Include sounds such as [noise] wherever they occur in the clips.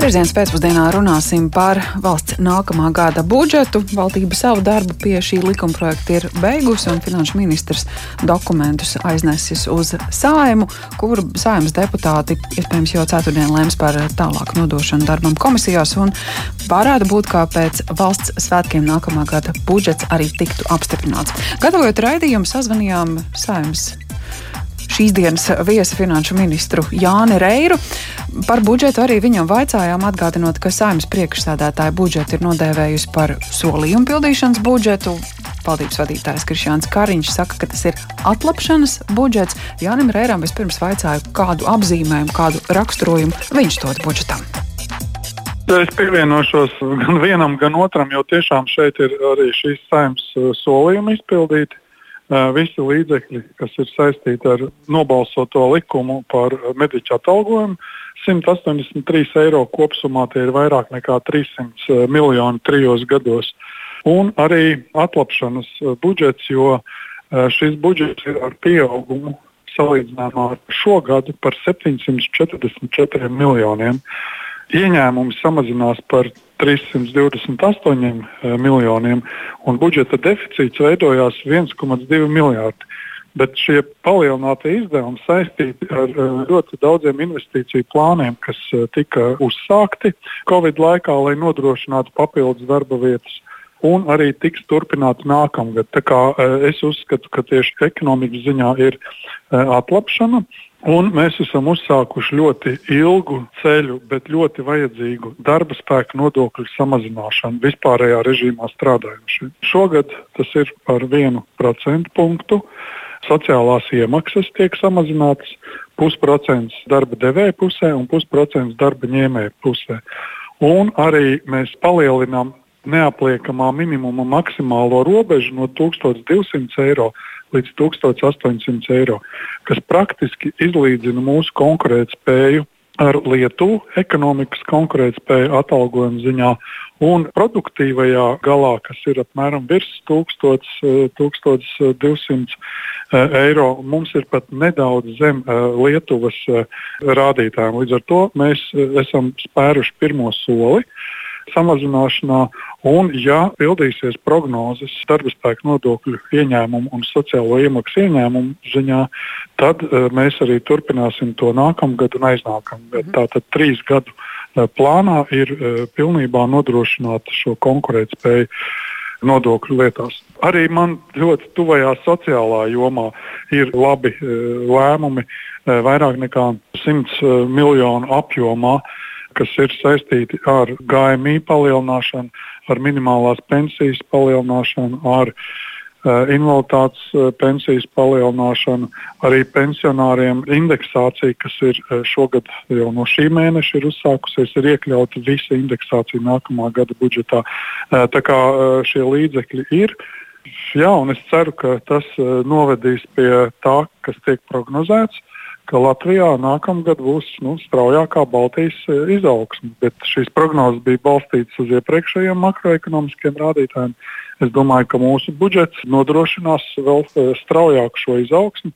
Trešdienas pēcpusdienā runāsim par valsts nākamā gada budžetu. Valdība savu darbu pie šī likumprojekta ir beigusi, un finanšu ministrs dokumentus aiznesis uz saimu, kur saimas deputāti iespējams jau ceturtdien lems par tālāku nodošanu darbam komisijās. Varētu būt, ka pēc valsts svētkiem nākamā gada budžets arī tiktu apstiprināts. Gatavojot raidījumu, sazvanījām saimas šīs dienas viesi finanšu ministru Jāni Reiru. Par budžetu arī viņam vaicājām, atgādinot, ka saimnes priekšsēdētāja budžetu ir nodēvējusi par solījumu pildīšanas budžetu. Valdības vadītājs Krišjāns Kariņš saka, ka tas ir atlapšanas budžets. Jānim Reiram vispirms vaicāju, kādu apzīmējumu, kādu raksturojumu viņš dod budžetam. Es pievienošos gan vienam, gan otram, jo tiešām šeit ir arī šīs saimnes solījumi izpildīti visi līdzekļi, kas ir saistīti ar nobalsoto likumu par mediķu atalgojumu. 183 eiro kopumā tie ir vairāk nekā 300 miljoni trijos gados. Un arī atlapšanas budžets, jo šis budžets ir ar pieaugumu salīdzinājumā ar šo gadu par 744 miljoniem. Ieņēmumi samazinās par 328 eh, miljoniem, un budžeta deficīts veidojās 1,2 miljardi. Bet šie palielinātie izdevumi saistīti ar eh, ļoti daudziem investīciju plāniem, kas eh, tika uzsākti Covid laikā, lai nodrošinātu papildus darba vietas. Un arī tiks turpināti nākamgad. Tā kā, es uzskatu, ka tieši ekonomikas ziņā ir atlapšana. Un mēs esam uzsākuši ļoti ilgu ceļu, bet ļoti vajadzīgu darba spēka nodokļu samazināšanu vispārējā režīmā strādājošiem. Šogad tas ir par vienu procentu punktu. Sociālās iemaksas tiek samazinātas pusprocents darba devēja pusē un pusprocents darba ņēmēja pusē. Un arī mēs palielinām neapliekamā minimuma maksimālo robežu no 1200 eiro līdz 1800 eiro, kas praktiski izlīdzina mūsu konkurētspēju ar Lietuvu ekonomikas konkurētspēju atalgojuma ziņā. Un produktīvajā galā, kas ir apmēram virs 1000, 1200 eiro, mums ir pat nedaudz zem eh, Lietuvas eh, rādītājiem. Līdz ar to mēs eh, esam spēruši pirmo soli samazināšanā. Un, ja pildīsies prognozes darba spēka nodokļu ieņēmumu un sociālo iemaksu ieņēmumu ziņā, tad uh, mēs arī turpināsim to nākamgad un aiznākamgad. Mhm. Tātad trīs gadu uh, plānā ir uh, pilnībā nodrošināt šo konkurētspēju nodokļu lietās. Arī man ļoti tuvajā sociālā jomā ir labi lēmumi, vairāk nekā 100 miljonu apjomā kas ir saistīti ar GMI palielināšanu, ar minimālās pensijas palielināšanu, ar uh, invaliditātes uh, pensijas palielināšanu, arī pensionāriem indeksācija, kas ir uh, šogad jau no šī mēneša ir uzsākusies, ir iekļauta visa indeksācija nākamā gada budžetā. Tā kā šie līdzekļi ir. Jā, un es ceru, ka tas novedīs pie tā, kas tiek prognozēts ka Latvijā nākamgad būs nu, straujākā Baltijas e, izaugsme. Bet šīs prognozes bija balstītas uz iepriekšējiem makroekonomiskiem rādītājiem. Es domāju, ka mūsu budžets nodrošinās vēl e, straujāku šo izaugsmu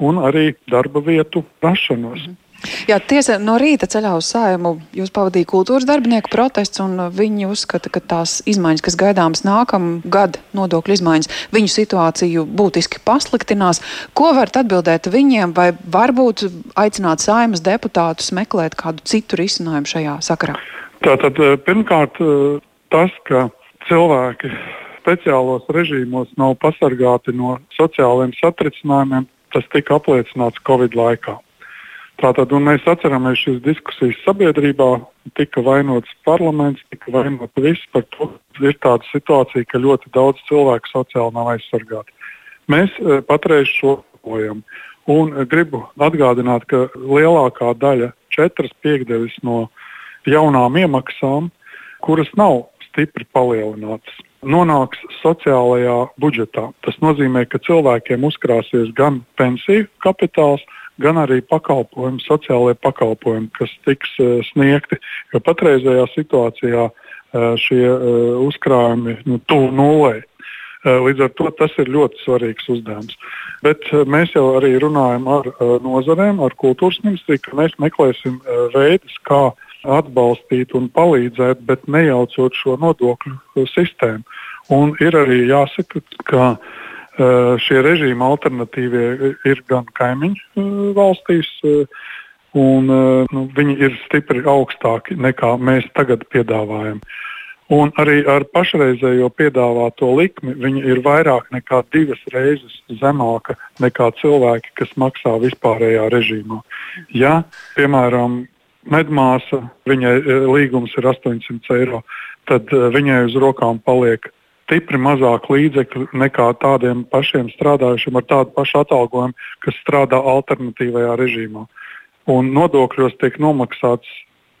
un arī darba vietu rašanos. Mm -hmm. Jā, tiesa, no rīta ceļā uz sājumu jūs pavadīja kultūras darbinieku protests, un viņi uzskata, ka tās izmaiņas, kas gaidāmas nākamā gada nodokļu izmaiņas, viņu situāciju būtiski pasliktinās. Ko varat atbildēt viņiem, vai varbūt aicināt saimas deputātus meklēt kādu citu risinājumu šajā sakarā? Tātad eh, pirmkārt eh, tas, ka cilvēki speciālos režīmos nav pasargāti no sociālajiem satricinājumiem, tas tika apliecināts Covid laikā. Tātad mēs atceramies šīs diskusijas sabiedrībā, tika vainots parlaments, tika vainots viss par to, ka ir tāda situācija, ka ļoti daudz cilvēku sociāli nav aizsargāti. Mēs e, patreiz šo plojam. Un gribu atgādināt, ka lielākā daļa, četras piekdevis no jaunām iemaksām, kuras nav stipri palielinātas, nonāks sociālajā budžetā. Tas nozīmē, ka cilvēkiem uzkrāsies gan pensiju kapitāls, gan arī pakalpojumi, sociālai pakalpojumi, kas tiks uh, sniegti. Jo patreizajā situācijā uh, šie uh, uzkrājumi nu, tuvu nulē. Līdz ar to tas ir ļoti svarīgs uzdevums. Bet mēs jau arī runājam ar nozarēm, ar kultūras ministriju, ka mēs meklēsim veidus, kā atbalstīt un palīdzēt, bet nejaucot šo nodokļu sistēmu. Un ir arī jāsaka, ka šie režīmi alternatīvie ir gan kaimiņu valstīs, un nu, viņi ir stipri augstāki nekā mēs tagad piedāvājam. Un arī ar pašreizējo piedāvāto likmi viņa ir vairāk nekā divas reizes zemāka nekā cilvēki, kas maksā vispārējā režīmā. Ja, piemēram, medmāsa, viņai līgums ir 800 eiro, tad viņai uz rokām paliek stipri mazāk līdzekļu nekā tādiem pašiem strādājušiem ar tādu pašu atalgojumu, kas strādā alternatīvajā režīmā. Un nodokļos tiek nomaksāts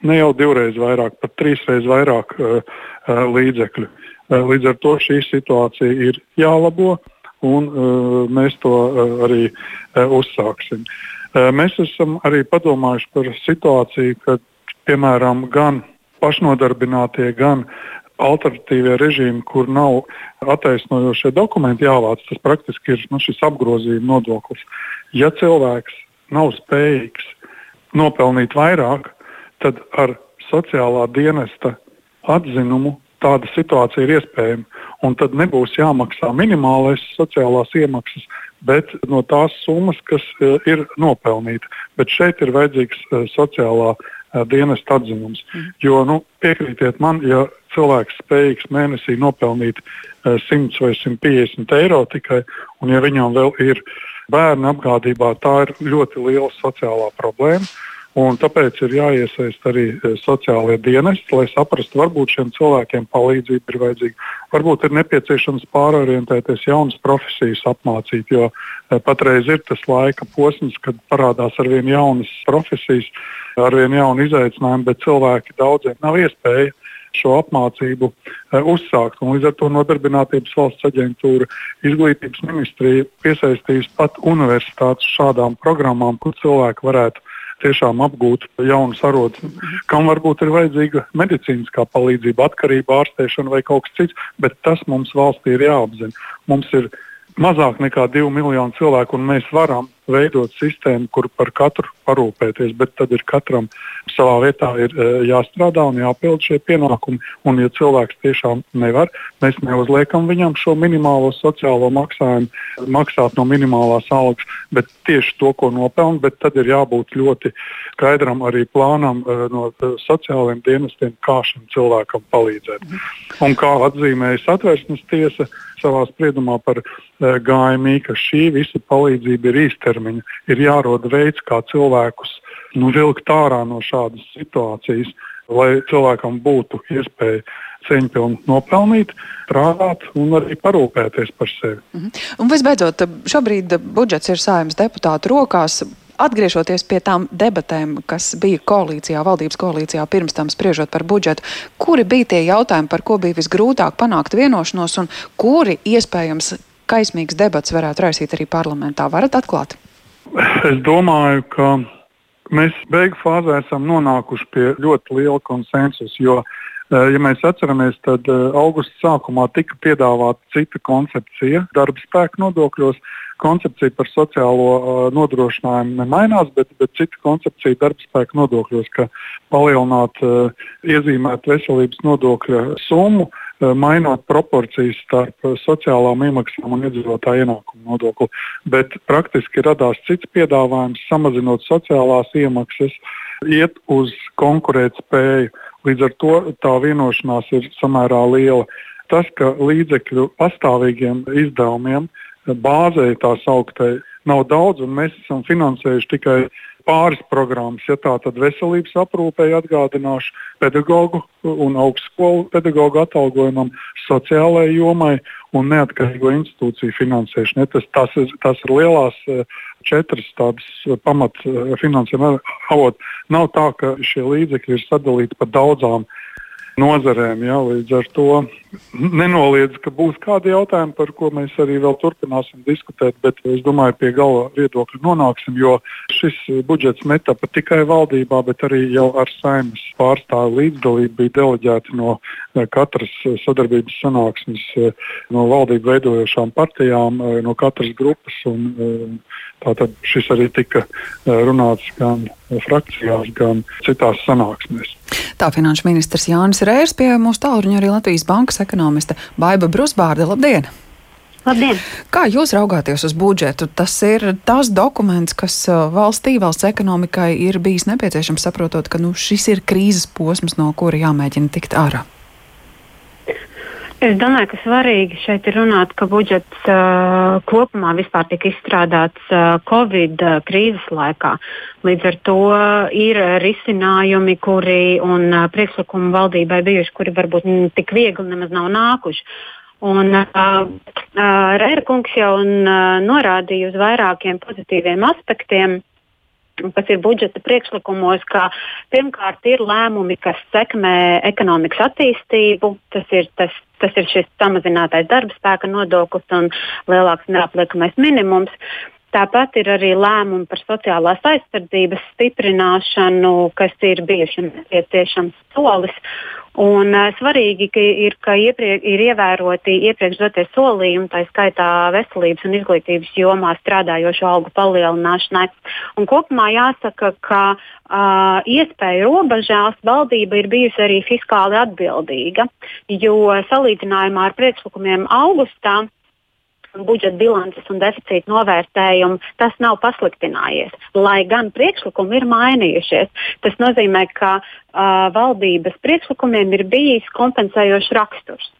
ne jau divreiz vairāk, bet trīsreiz vairāk uh, uh, līdzekļu. Uh, līdz ar to šī situācija ir jālabo, un uh, mēs to uh, arī uh, uzsāksim. Uh, mēs esam arī padomājuši par situāciju, kad piemēram gan pašnodarbinātie, gan alternatīvie režīmi, kur nav attaisnojošie dokumenti jāvāc, tas praktiski ir nu, šis apgrozījuma nodoklis. Ja cilvēks nav spējīgs nopelnīt vairāk, tad ar sociālā dienesta atzinumu tāda situācija ir iespējama. Un tad nebūs jāmaksā minimālais sociālās iemaksas, bet no tās summas, kas uh, ir nopelnīta. Bet šeit ir vajadzīgs uh, sociālā uh, dienesta atzinums. Mm. Jo nu, piekrītiet man, ja cilvēks spējīgs mēnesī nopelnīt 100 vai 150 eiro tikai, un ja viņam vēl ir bērni apgādībā, tā ir ļoti liela sociālā problēma. Un tāpēc ir jāiesaist arī e, sociālie dienesti, lai saprastu, varbūt šiem cilvēkiem palīdzība ir vajadzīga. Varbūt ir nepieciešams pārorientēties, jaunas profesijas apmācīt, jo e, patreiz ir tas laika posms, kad parādās ar vien jaunas profesijas, ar vien jaunu izaicinājumu, bet cilvēki daudziem nav iespēja šo apmācību e, uzsākt. Un līdz ar to Nodarbinātības valsts aģentūra, izglītības ministrija piesaistīs pat universitātes šādām programmām, kur cilvēki varētu tiešām apgūt jaunus arodus, kam varbūt ir vajadzīga medicīniskā palīdzība, atkarība, ārstēšana vai kaut kas cits, bet tas mums valstī ir jāapzina. Mums ir mazāk nekā 2 miljoni cilvēku, un mēs varam veidot sistēmu, kur par katru parūpēties, bet tad ir katram savā vietā ir, e, jāstrādā un jāpild šie pienākumi. Un, ja cilvēks tiešām nevar, mēs neuzliekam viņam šo minimālo sociālo maksājumu, maksāt no minimālās algas, bet tieši to, ko nopelna, bet tad ir jābūt ļoti skaidram arī plānam e, no e, sociālajiem dienestiem, kā šim cilvēkam palīdzēt. Un kā atzīmēja satversmes tiesa savā spriedumā par GMI, ka šī visa palīdzība ir īstermiņa ilgtermiņa. Ir jārod veids, kā cilvēkus nu, vilkt ārā no šādas situācijas, lai cilvēkam būtu iespēja cieņpilni nopelnīt, strādāt un arī parūpēties par sevi. Mm -hmm. Un visbeidzot, šobrīd budžets ir saimnes deputātu rokās. Atgriežoties pie tām debatēm, kas bija koalīcijā, valdības koalīcijā pirms tam spriežot par budžetu, kuri bija tie jautājumi, par ko bija visgrūtāk panākt vienošanos, un kuri iespējams kaismīgs debats varētu raisīt arī parlamentā? Varat atklāt? Es domāju, ka mēs beigu fāzē esam nonākuši pie ļoti liela konsensusa. Jo, eh, ja mēs atceramies, tad eh, augusta sākumā tika piedāvāta cita koncepcija darba spēka nodokļos. Koncepcija par sociālo uh, nodrošinājumu nemainās, bet, bet cita koncepcija darba spēka nodokļos, ka palielināt uh, iezīmēt veselības nodokļa summu, Eh, mainot proporcijas starp eh, sociālām iemaksām un iedzīvotāju ienākumu nodokli. Bet praktiski radās cits piedāvājums, samazinot sociālās iemaksas, iet uz konkurētspēju. Līdz ar to tā vienošanās ir samērā liela. Tas, ka līdzekļu pastāvīgiem izdevumiem bāzē tā sauktai nav daudz, un mēs esam finansējuši tikai pāris programmas. Ja tā tad veselības aprūpei atgādināšu, pedagoģu un augstskolu pedagoģu atalgojumam, sociālajai jomai un neatkarīgo institūciju finansēšanai. Tas, tas, tas ir lielās eh, četras tādas eh, pamat eh, finansējuma avots. Nav tā, ka šie līdzekļi ir sadalīti pa daudzām nozarēm. Ja, līdz ar to nenoliedz, ka būs kādi jautājumi, par ko mēs arī vēl turpināsim diskutēt, bet es domāju, pie gala viedokļa nonāksim, jo šis budžets netapa tikai valdībā, bet arī jau ar saimnes pārstāvu līdzdalību bija deleģēti no eh, katras sadarbības sanāksmes, eh, no valdību veidojošām partijām, eh, no katras grupas. Un, tātad šis arī tika runāts gan frakcijās, gan citās sanāksmēs. Tā finanšu ministrs Jānis Rērs pie mūsu tālruņa arī Latvijas bankas ekonomiste Baiba Brusbārde. Labdien! Labdien! Kā jūs raugāties uz budžetu? Tas ir tas dokuments, kas valstī, valsts ekonomikai ir bijis nepieciešams, saprotot, ka nu, šis ir krīzes posms, no kura jāmēģina tikt ārā. Es domāju, ka svarīgi šeit ir runāt, ka budžets uh, kopumā vispār tika izstrādāts uh, Covid uh, krīzes laikā. Līdz ar to ir risinājumi, kuri un uh, priekšlikumi valdībai bijuši, kuri varbūt tik viegli nemaz nav nākuši. Un, uh, uh, Rērkungs jau un, uh, norādīja uz vairākiem pozitīviem aspektiem kas ir budžeta priekšlikumos, ka pirmkārt ir lēmumi, kas sekmē ekonomikas attīstību. Tas ir, tas, tas ir šis samazinātais darba spēka nodoklis un lielāks neapliekamais minimums. Tāpat ir arī lēmumi par sociālās aizsardzības stiprināšanu, kas ir bijuši nepieciešams solis. Un, uh, svarīgi ka ir, ka iepriek, ir ievēroti iepriekš dotie solījumi, tā skaitā veselības un izglītības jomā strādājošo algu palielināšanai. Un kopumā jāsaka, ka uh, iespēju robežās valdība ir bijusi arī fiskāli atbildīga, jo salīdzinājumā ar priekšlikumiem augustā budžeta bilances un deficīta novērtējumu, tas nav pasliktinājies. Lai gan priekšlikumi ir mainījušies, tas nozīmē, ka uh, valdības priekšlikumiem ir bijis kompensējošs raksturs.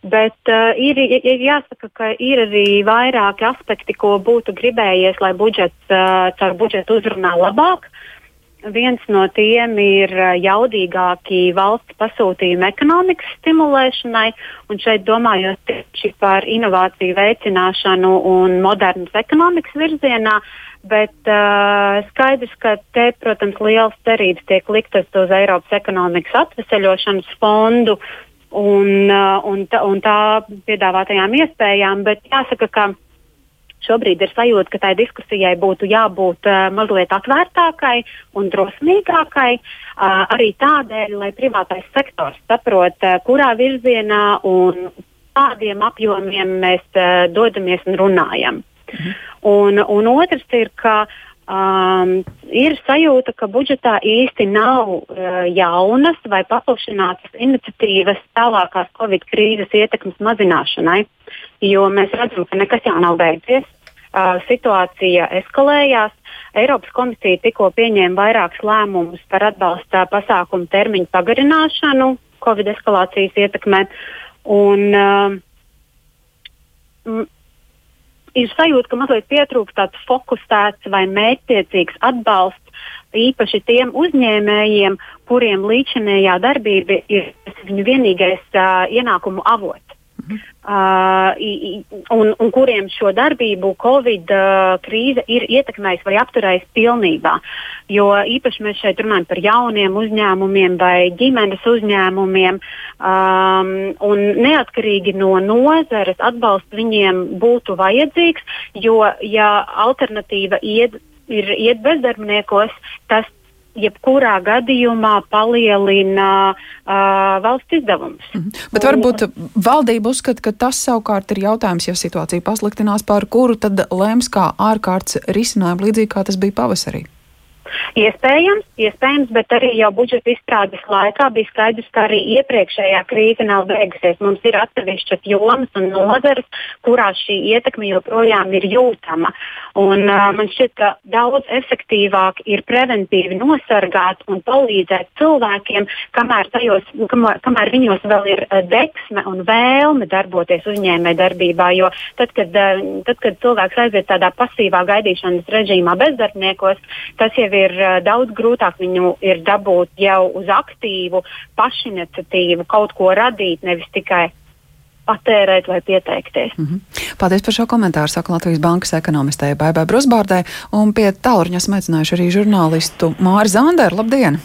Bet uh, ir, ir jāsaka, ka ir arī vairāki aspekti, ko būtu gribējies, lai budžets uh, caur budžetu uzrunā labāk. Uh, Viens no tiem ir jaudīgāki valsts pasūtījumi ekonomikas stimulēšanai, un šeit domājot tieši par inovāciju veicināšanu un modernas ekonomikas virzienā, bet uh, skaidrs, ka te, protams, liels cerības tiek liktas uz Eiropas ekonomikas atveseļošanas fondu un, uh, un, un tā piedāvātajām iespējām, bet jāsaka, ka Šobrīd ir sajūta, ka tai diskusijai būtu jābūt uh, mazliet atvērtākai un drosmīgākai, uh, arī tādēļ, lai privātais sektors saprot, uh, kurā virzienā un kādiem apjomiem mēs uh, dodamies un runājam. Mhm. Un, un otrs ir, ka um, ir sajūta, ka budžetā īsti nav uh, jaunas vai paplašinātas iniciatīvas tālākās Covid krīzes ietekmes mazināšanai jo mēs redzam, ka nekas jau nav beidzies. Uh, situācija eskalējās. Eiropas komisija tikko pieņēma vairākus lēmumus par atbalsta pasākumu termiņu pagarināšanu Covid eskalācijas ietekmē. Un, uh, ir sajūta, ka mazliet pietrūkst tāds fokusēts vai mērķtiecīgs atbalsts īpaši tiem uzņēmējiem, kuriem līdzinējā darbība ir viņu vienīgais uh, ienākumu avots. Uh, un, un kuriem šo darbību Covid uh, krīze ir ietekmējusi vai apturējusi pilnībā. Jo īpaši mēs šeit runājam par jauniem uzņēmumiem vai ģimenes uzņēmumiem, um, un neatkarīgi no nozares atbalsts viņiem būtu vajadzīgs, jo ja alternatīva iet, ir iet bezdarbniekos, tas jebkurā gadījumā palielina uh, valsts izdevumus. -hmm. Bet varbūt valdība uzskata, ka tas savukārt ir jautājums, ja situācija pasliktinās, par kuru tad lems kā ārkārtas risinājumu, līdzīgi kā tas bija pavasarī. Iespējams, iespējams, bet arī jau budžeta izstrādes laikā bija skaidrs, ka arī iepriekšējā krīze nav beigusies. Mums ir atsevišķas jomas un nozares, kurās šī ietekme joprojām ir jūtama. Un, uh, man šķiet, ka daudz efektīvāk ir preventīvi nosargāt un palīdzēt cilvēkiem, kamēr, tajos, kamēr, kamēr viņos vēl ir uh, deksme un vēlme darboties uzņēmē darbībā. Jo tad, kad, uh, tad, kad cilvēks aiziet tādā pasīvā gaidīšanas režīmā bezdarbniekos, tas jau ir uh, daudz grūtāk viņu ir dabūt jau uz aktīvu, pašiniciatīvu, kaut ko radīt, nevis tikai patērēt vai pieteikties. Mm -hmm. Paldies par šo komentāru, saka Latvijas Bankas ekonomistē Baibai Brusbārdai, un pie tālruņa esmu aicinājuši arī žurnālistu Māri Zanderu. Labdien!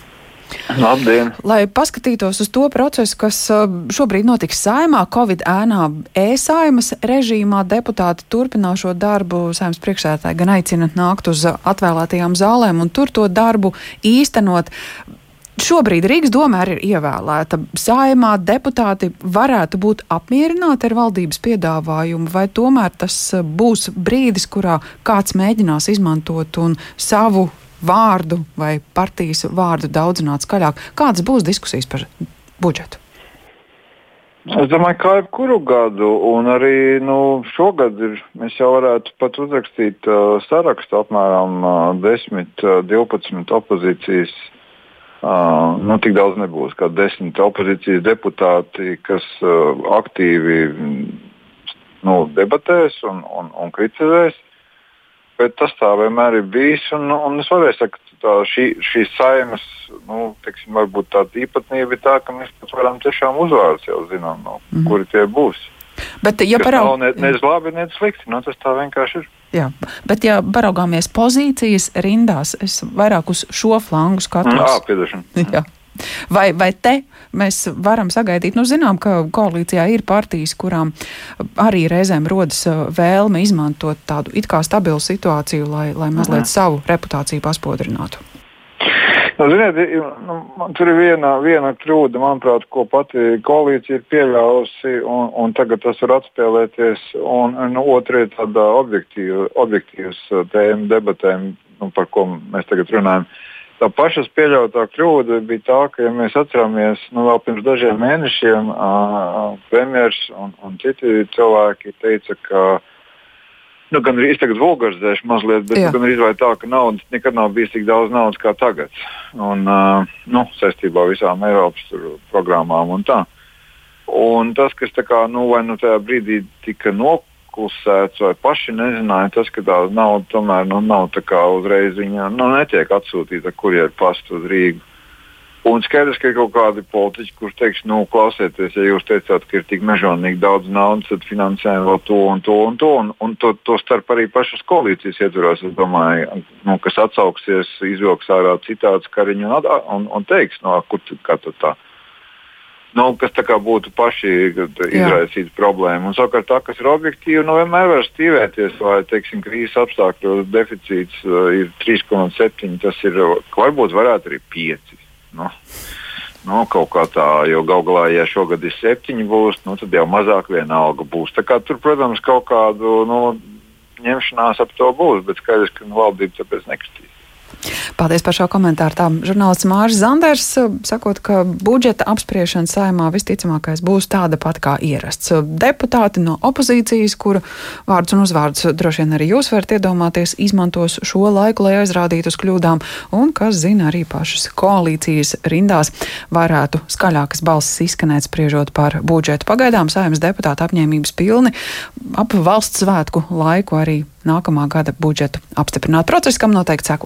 Labdien! Lai paskatītos uz to procesu, kas uh, šobrīd notiks saimā, Covid ēnā, e-saimas režīmā, deputāti turpināšot darbu, saimnes priekšsētāji gan aicina nākt uz atvēlētajām zālēm un tur to darbu īstenot. Šobrīd Rīgas domē ir ievēlēta. Saimā deputāti varētu būt apmierināti ar valdības piedāvājumu, vai tomēr tas uh, būs brīdis, kurā kāds mēģinās izmantot un savu vārdu vai partijas vārdu daudzināt skaļāk. Kādas būs diskusijas par budžetu? Es domāju, ka jebkuru gadu, un arī nu, šogad ir, mēs jau varētu pat uzrakstīt uh, sarakstu apmēram uh, 10, uh, 12 opozīcijas. Uh, nu, tik daudz nebūs, kā 10 opozīcijas deputāti, kas uh, aktīvi nu, debatēs un, un, un kritizēs. Bet tas tā vienmēr ir bijis. Un, un es varēju teikt, ka šī, šīs saimas nu, teiksim, varbūt tāda īpatnība ir tā, ka mēs pat varam tiešām uzvārdus jau zinām, no, mm -hmm. kuri tie būs. Bet, ja paraug... nav ne, ne labi, ne slikti, nu, tas tā vienkārši ir. Jā, bet, ja paraugāmies pozīcijas rindās, es vairāk uz šo flangu skatos. [laughs] Jā, piedošana. Vai, vai te mēs varam sagaidīt, nu zinām, ka koalīcijā ir partijas, kurām arī reizēm rodas uh, vēlme izmantot tādu it kā stabilu situāciju, lai, lai mazliet Aha. savu reputāciju paspodrinātu? Nu, ziniet, nu, tur ir viena, viena kļūda, manuprāt, ko pati koalīcija ir pieļāvusi, un, un tagad tas var atspēlēties. Un, un otra ir tāda objektīva, objektīvas uh, tēma debatēm, nu, par ko mēs tagad runājam. Tā pašas pieļautā kļūda bija tā, ka, ja mēs atceramies, nu, vēl pirms dažiem mēnešiem premjerministrs un, un citi cilvēki teica, ka nu, gan arī tagad vulgarizēšu mazliet, bet gan arī tā, ka naudas nekad nav bijis tik daudz naudas kā tagad. Un, nu, saistībā ar visām Eiropas programmām un tā. Un tas, kas tā kā, nu, vai nu tajā brīdī tika noklusēts, vai paši nezināja, tas, ka tā nauda tomēr nu, nav tā kā uzreiz viņa nu, netiek atsūtīta kurjeru pastu uz Rīgu. Un skaidrs, ka ir kaut kādi politiķi, kurš teiks, nu, klausieties, ja jūs teicāt, ka ir tik mežonīgi daudz naudas, tad finansējam vēl to un to un to. Un, un to, to starp arī pašas koalīcijas ietvaros, es domāju, nu, kas atsauksies, izvilks ārā citāts kariņu un, un, un teiks, no kur kā tā. Nu, kas būtu paši izraisīts problēma. Un savukārt tā, kas ir objektīva, nu vienmēr var stīvēties, vai, teiksim, krīzes apstākļos deficīts uh, ir 3,7, tas ir, varbūt varētu arī 5 Nu, nu, kaut kā tā, jo galu galā, ja šogad ir septiņi būs, nu, tad jau mazāk viena alga būs. Tā kā tur, protams, kaut kādu nu, ņemšanās ap to būs, bet skaidrs, ka nu, valdība tāpēc nekustīs. Paldies par šo komentāru. Tā žurnālists Mārcis Zanders sakot, ka budžeta apspriešana saimā visticamākais būs tāda pat kā ierasts. Deputāti no opozīcijas, kuru vārdus un uzvārdus droši vien arī jūs varat iedomāties, izmantos šo laiku, lai aizrādītu uz kļūdām, un, kas zina, arī pašas koalīcijas rindās varētu skaļākas balsis izskanēt spriežot par budžetu. Pagaidām saimnes deputāti apņēmības pilni ap valsts svētku laiku arī nākamā gada budžetu apstiprināt. Process, kam noteikti sekos.